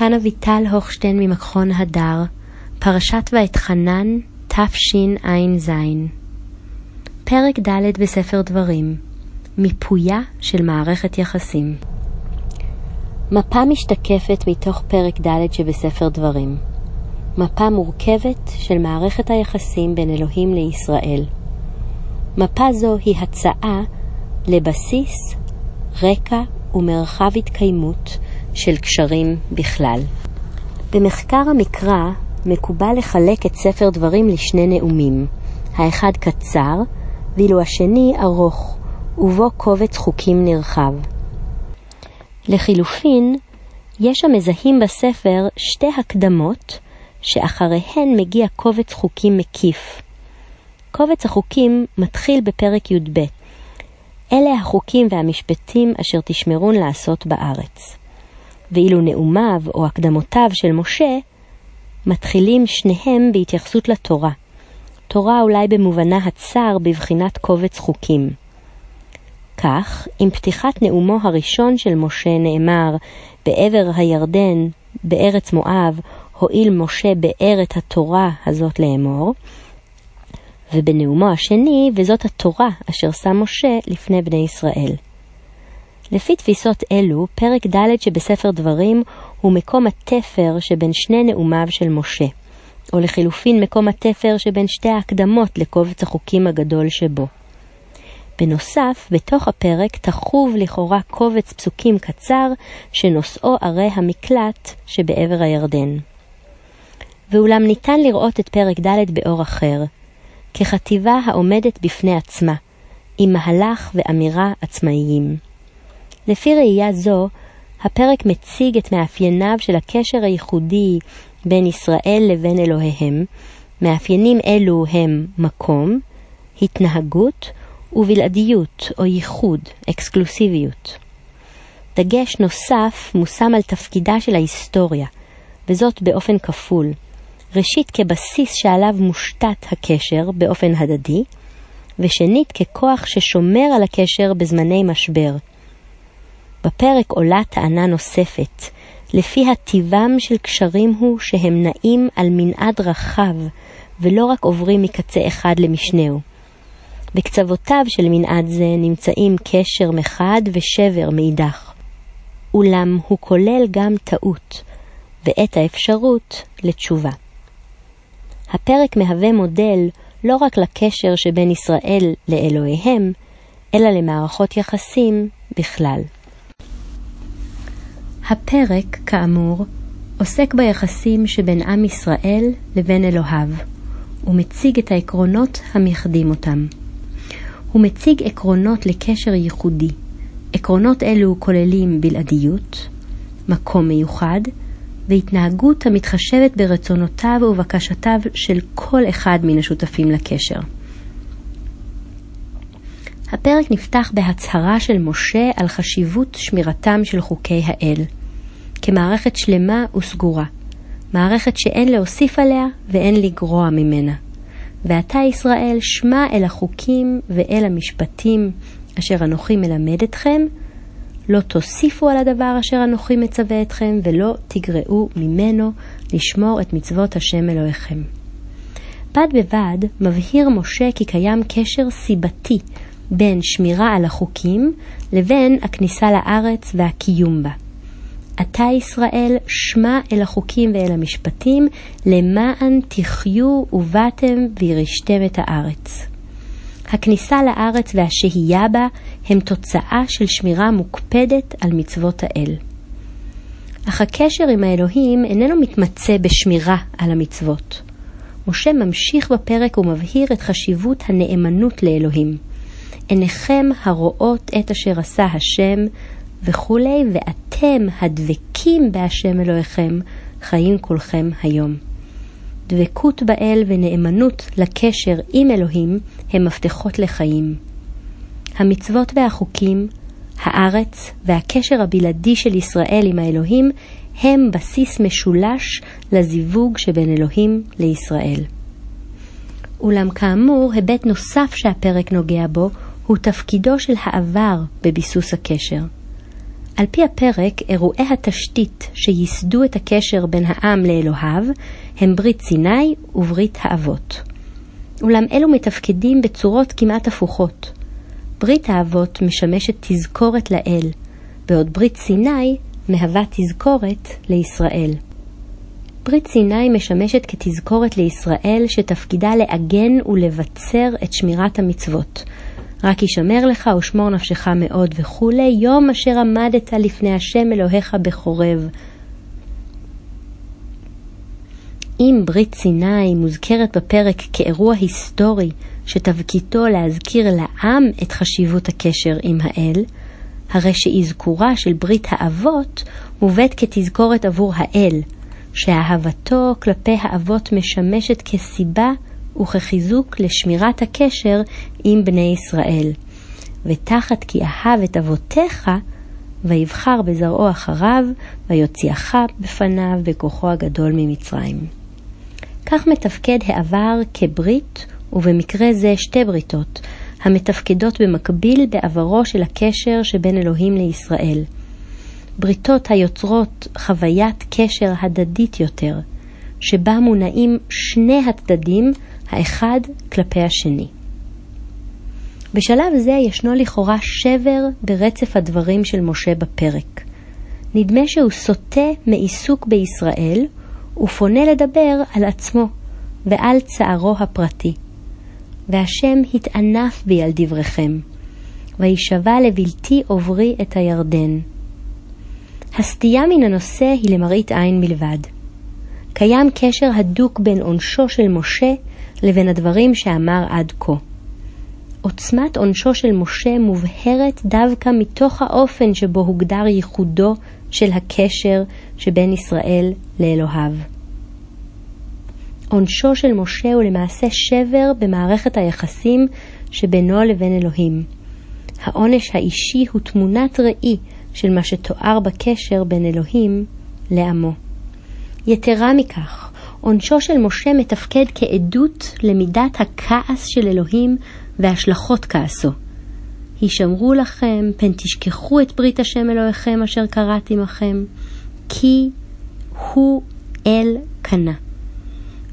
כאן אביטל הוכשטיין ממכון הדר, פרשת ואתחנן, תשע"ז. פרק ד' בספר דברים מיפויה של מערכת יחסים. מפה משתקפת מתוך פרק ד' שבספר דברים. מפה מורכבת של מערכת היחסים בין אלוהים לישראל. מפה זו היא הצעה לבסיס, רקע ומרחב התקיימות של קשרים בכלל. במחקר המקרא מקובל לחלק את ספר דברים לשני נאומים, האחד קצר, ואילו השני ארוך, ובו קובץ חוקים נרחב. לחילופין, יש המזהים בספר שתי הקדמות, שאחריהן מגיע קובץ חוקים מקיף. קובץ החוקים מתחיל בפרק י"ב. אלה החוקים והמשפטים אשר תשמרון לעשות בארץ. ואילו נאומיו או הקדמותיו של משה מתחילים שניהם בהתייחסות לתורה. תורה אולי במובנה הצר בבחינת קובץ חוקים. כך, עם פתיחת נאומו הראשון של משה נאמר, בעבר הירדן, בארץ מואב, הואיל משה בארץ התורה הזאת לאמור, ובנאומו השני, וזאת התורה אשר שם משה לפני בני ישראל. לפי תפיסות אלו, פרק ד' שבספר דברים הוא מקום התפר שבין שני נאומיו של משה, או לחילופין מקום התפר שבין שתי ההקדמות לקובץ החוקים הגדול שבו. בנוסף, בתוך הפרק תחוב לכאורה קובץ פסוקים קצר שנושאו ערי המקלט שבעבר הירדן. ואולם ניתן לראות את פרק ד' באור אחר, כחטיבה העומדת בפני עצמה, עם מהלך ואמירה עצמאיים. לפי ראייה זו, הפרק מציג את מאפייניו של הקשר הייחודי בין ישראל לבין אלוהיהם. מאפיינים אלו הם מקום, התנהגות ובלעדיות או ייחוד, אקסקלוסיביות. דגש נוסף מושם על תפקידה של ההיסטוריה, וזאת באופן כפול. ראשית כבסיס שעליו מושתת הקשר באופן הדדי, ושנית ככוח ששומר על הקשר בזמני משבר, בפרק עולה טענה נוספת, לפיה טיבם של קשרים הוא שהם נעים על מנעד רחב, ולא רק עוברים מקצה אחד למשנהו. בקצוותיו של מנעד זה נמצאים קשר מחד ושבר מאידך. אולם הוא כולל גם טעות, ואת האפשרות לתשובה. הפרק מהווה מודל לא רק לקשר שבין ישראל לאלוהיהם, אלא למערכות יחסים בכלל. הפרק, כאמור, עוסק ביחסים שבין עם ישראל לבין אלוהיו, ומציג את העקרונות המייחדים אותם. הוא מציג עקרונות לקשר ייחודי. עקרונות אלו כוללים בלעדיות, מקום מיוחד, והתנהגות המתחשבת ברצונותיו ובקשותיו של כל אחד מן השותפים לקשר. הפרק נפתח בהצהרה של משה על חשיבות שמירתם של חוקי האל. כמערכת שלמה וסגורה, מערכת שאין להוסיף עליה ואין לגרוע ממנה. ועתה ישראל שמע אל החוקים ואל המשפטים אשר אנוכי מלמד אתכם, לא תוסיפו על הדבר אשר אנוכי מצווה אתכם, ולא תגרעו ממנו לשמור את מצוות השם אלוהיכם. בד בבד מבהיר משה כי קיים קשר סיבתי בין שמירה על החוקים לבין הכניסה לארץ והקיום בה. אתה ישראל, שמע אל החוקים ואל המשפטים, למען תחיו ובאתם וירשתם את הארץ. הכניסה לארץ והשהייה בה הם תוצאה של שמירה מוקפדת על מצוות האל. אך הקשר עם האלוהים איננו מתמצה בשמירה על המצוות. משה ממשיך בפרק ומבהיר את חשיבות הנאמנות לאלוהים. עיניכם הרואות את אשר עשה השם, וכולי, ואתם הדבקים בהשם אלוהיכם, חיים כולכם היום. דבקות באל ונאמנות לקשר עם אלוהים הם מפתחות לחיים. המצוות והחוקים, הארץ והקשר הבלעדי של ישראל עם האלוהים הם בסיס משולש לזיווג שבין אלוהים לישראל. אולם כאמור, היבט נוסף שהפרק נוגע בו הוא תפקידו של העבר בביסוס הקשר. על פי הפרק, אירועי התשתית שייסדו את הקשר בין העם לאלוהיו הם ברית סיני וברית האבות. אולם אלו מתפקדים בצורות כמעט הפוכות. ברית האבות משמשת תזכורת לאל, בעוד ברית סיני מהווה תזכורת לישראל. ברית סיני משמשת כתזכורת לישראל שתפקידה לעגן ולבצר את שמירת המצוות. רק ישמר לך ושמור נפשך מאוד וכולי, יום אשר עמדת לפני השם אלוהיך בחורב. אם ברית סיני מוזכרת בפרק כאירוע היסטורי שתפקידו להזכיר לעם את חשיבות הקשר עם האל, הרי שאזכורה של ברית האבות מובאת כתזכורת עבור האל, שאהבתו כלפי האבות משמשת כסיבה וכחיזוק לשמירת הקשר עם בני ישראל. ותחת כי אהב את אבותיך, ויבחר בזרעו אחריו, ויוציאך בפניו בכוחו הגדול ממצרים. כך מתפקד העבר כברית, ובמקרה זה שתי בריתות, המתפקדות במקביל בעברו של הקשר שבין אלוהים לישראל. בריתות היוצרות חוויית קשר הדדית יותר, שבה מונעים שני הצדדים האחד כלפי השני. בשלב זה ישנו לכאורה שבר ברצף הדברים של משה בפרק. נדמה שהוא סוטה מעיסוק בישראל ופונה לדבר על עצמו ועל צערו הפרטי. והשם התענף בי על דבריכם, וישבע לבלתי עוברי את הירדן. הסטייה מן הנושא היא למראית עין מלבד. קיים קשר הדוק בין עונשו של משה לבין הדברים שאמר עד כה. עוצמת עונשו של משה מובהרת דווקא מתוך האופן שבו הוגדר ייחודו של הקשר שבין ישראל לאלוהיו. עונשו של משה הוא למעשה שבר במערכת היחסים שבינו לבין אלוהים. העונש האישי הוא תמונת ראי של מה שתואר בקשר בין אלוהים לעמו. יתרה מכך, עונשו של משה מתפקד כעדות למידת הכעס של אלוהים והשלכות כעסו. הישמרו לכם, פן תשכחו את ברית השם אלוהיכם אשר קראתי עמכם, כי הוא אל קנה.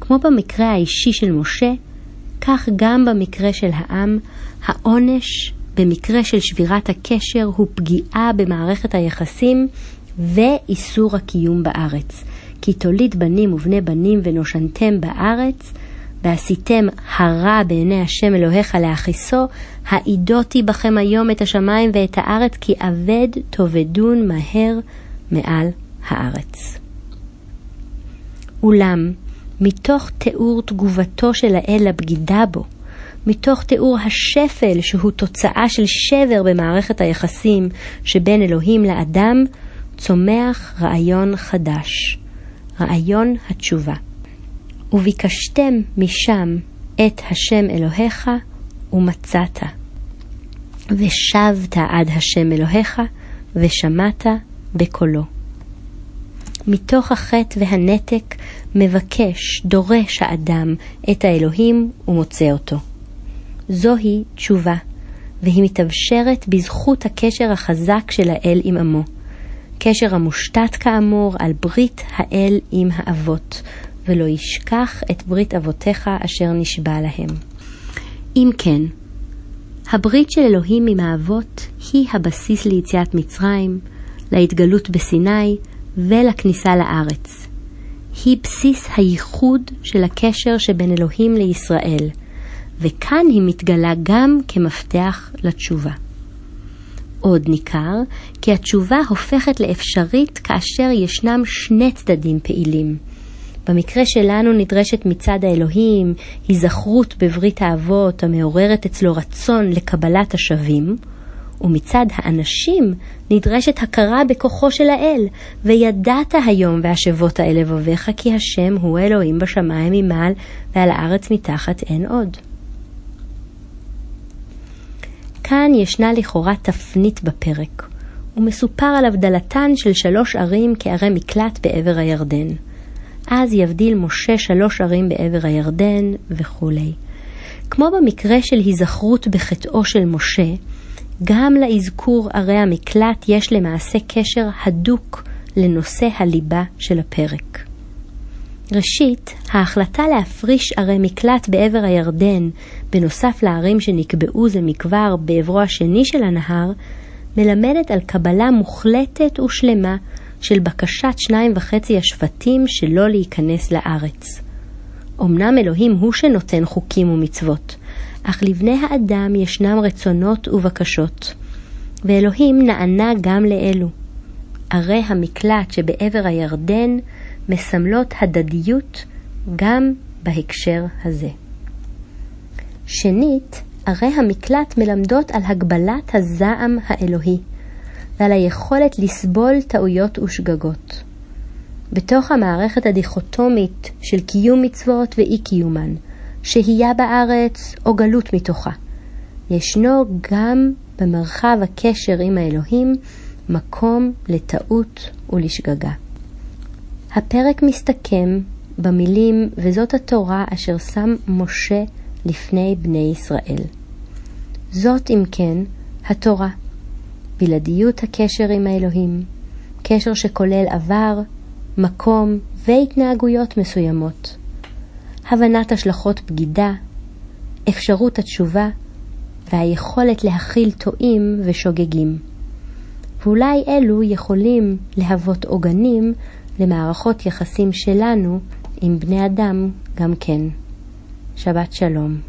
כמו במקרה האישי של משה, כך גם במקרה של העם, העונש במקרה של שבירת הקשר הוא פגיעה במערכת היחסים ואיסור הקיום בארץ. כי תוליד בנים ובני בנים ונושנתם בארץ, ועשיתם הרע בעיני השם אלוהיך להכיסו, העידותי בכם היום את השמיים ואת הארץ, כי אבד תאבדון מהר מעל הארץ. אולם, מתוך תיאור תגובתו של האל לבגידה בו, מתוך תיאור השפל שהוא תוצאה של שבר במערכת היחסים שבין אלוהים לאדם, צומח רעיון חדש, רעיון התשובה. וביקשתם משם את השם אלוהיך ומצאת. ושבת עד השם אלוהיך ושמעת בקולו. מתוך החטא והנתק מבקש, דורש האדם את האלוהים ומוצא אותו. זוהי תשובה, והיא מתאפשרת בזכות הקשר החזק של האל עם עמו. קשר המושתת כאמור על ברית האל עם האבות, ולא ישכח את ברית אבותיך אשר נשבע להם. אם כן, הברית של אלוהים עם האבות היא הבסיס ליציאת מצרים, להתגלות בסיני ולכניסה לארץ. היא בסיס הייחוד של הקשר שבין אלוהים לישראל, וכאן היא מתגלה גם כמפתח לתשובה. עוד ניכר כי התשובה הופכת לאפשרית כאשר ישנם שני צדדים פעילים. במקרה שלנו נדרשת מצד האלוהים היזכרות בברית האבות המעוררת אצלו רצון לקבלת השבים, ומצד האנשים נדרשת הכרה בכוחו של האל, וידעת היום והשבות האל לבביך כי השם הוא אלוהים בשמיים ממעל ועל הארץ מתחת אין עוד. כאן ישנה לכאורה תפנית בפרק, ומסופר על הבדלתן של שלוש ערים כערי מקלט בעבר הירדן. אז יבדיל משה שלוש ערים בעבר הירדן וכולי. כמו במקרה של היזכרות בחטאו של משה, גם לאזכור ערי המקלט יש למעשה קשר הדוק לנושא הליבה של הפרק. ראשית, ההחלטה להפריש ערי מקלט בעבר הירדן, בנוסף לערים שנקבעו זה מכבר בעברו השני של הנהר, מלמדת על קבלה מוחלטת ושלמה של בקשת שניים וחצי השבטים שלא להיכנס לארץ. אמנם אלוהים הוא שנותן חוקים ומצוות, אך לבני האדם ישנם רצונות ובקשות, ואלוהים נענה גם לאלו. ערי המקלט שבעבר הירדן מסמלות הדדיות גם בהקשר הזה. שנית, ערי המקלט מלמדות על הגבלת הזעם האלוהי ועל היכולת לסבול טעויות ושגגות. בתוך המערכת הדיכוטומית של קיום מצוות ואי קיומן, שהייה בארץ או גלות מתוכה, ישנו גם במרחב הקשר עם האלוהים מקום לטעות ולשגגה. הפרק מסתכם במילים וזאת התורה אשר שם משה לפני בני ישראל. זאת אם כן התורה, בלעדיות הקשר עם האלוהים, קשר שכולל עבר, מקום והתנהגויות מסוימות, הבנת השלכות בגידה, אפשרות התשובה והיכולת להכיל טועים ושוגגים. ואולי אלו יכולים להוות עוגנים למערכות יחסים שלנו עם בני אדם גם כן. שבת שלום.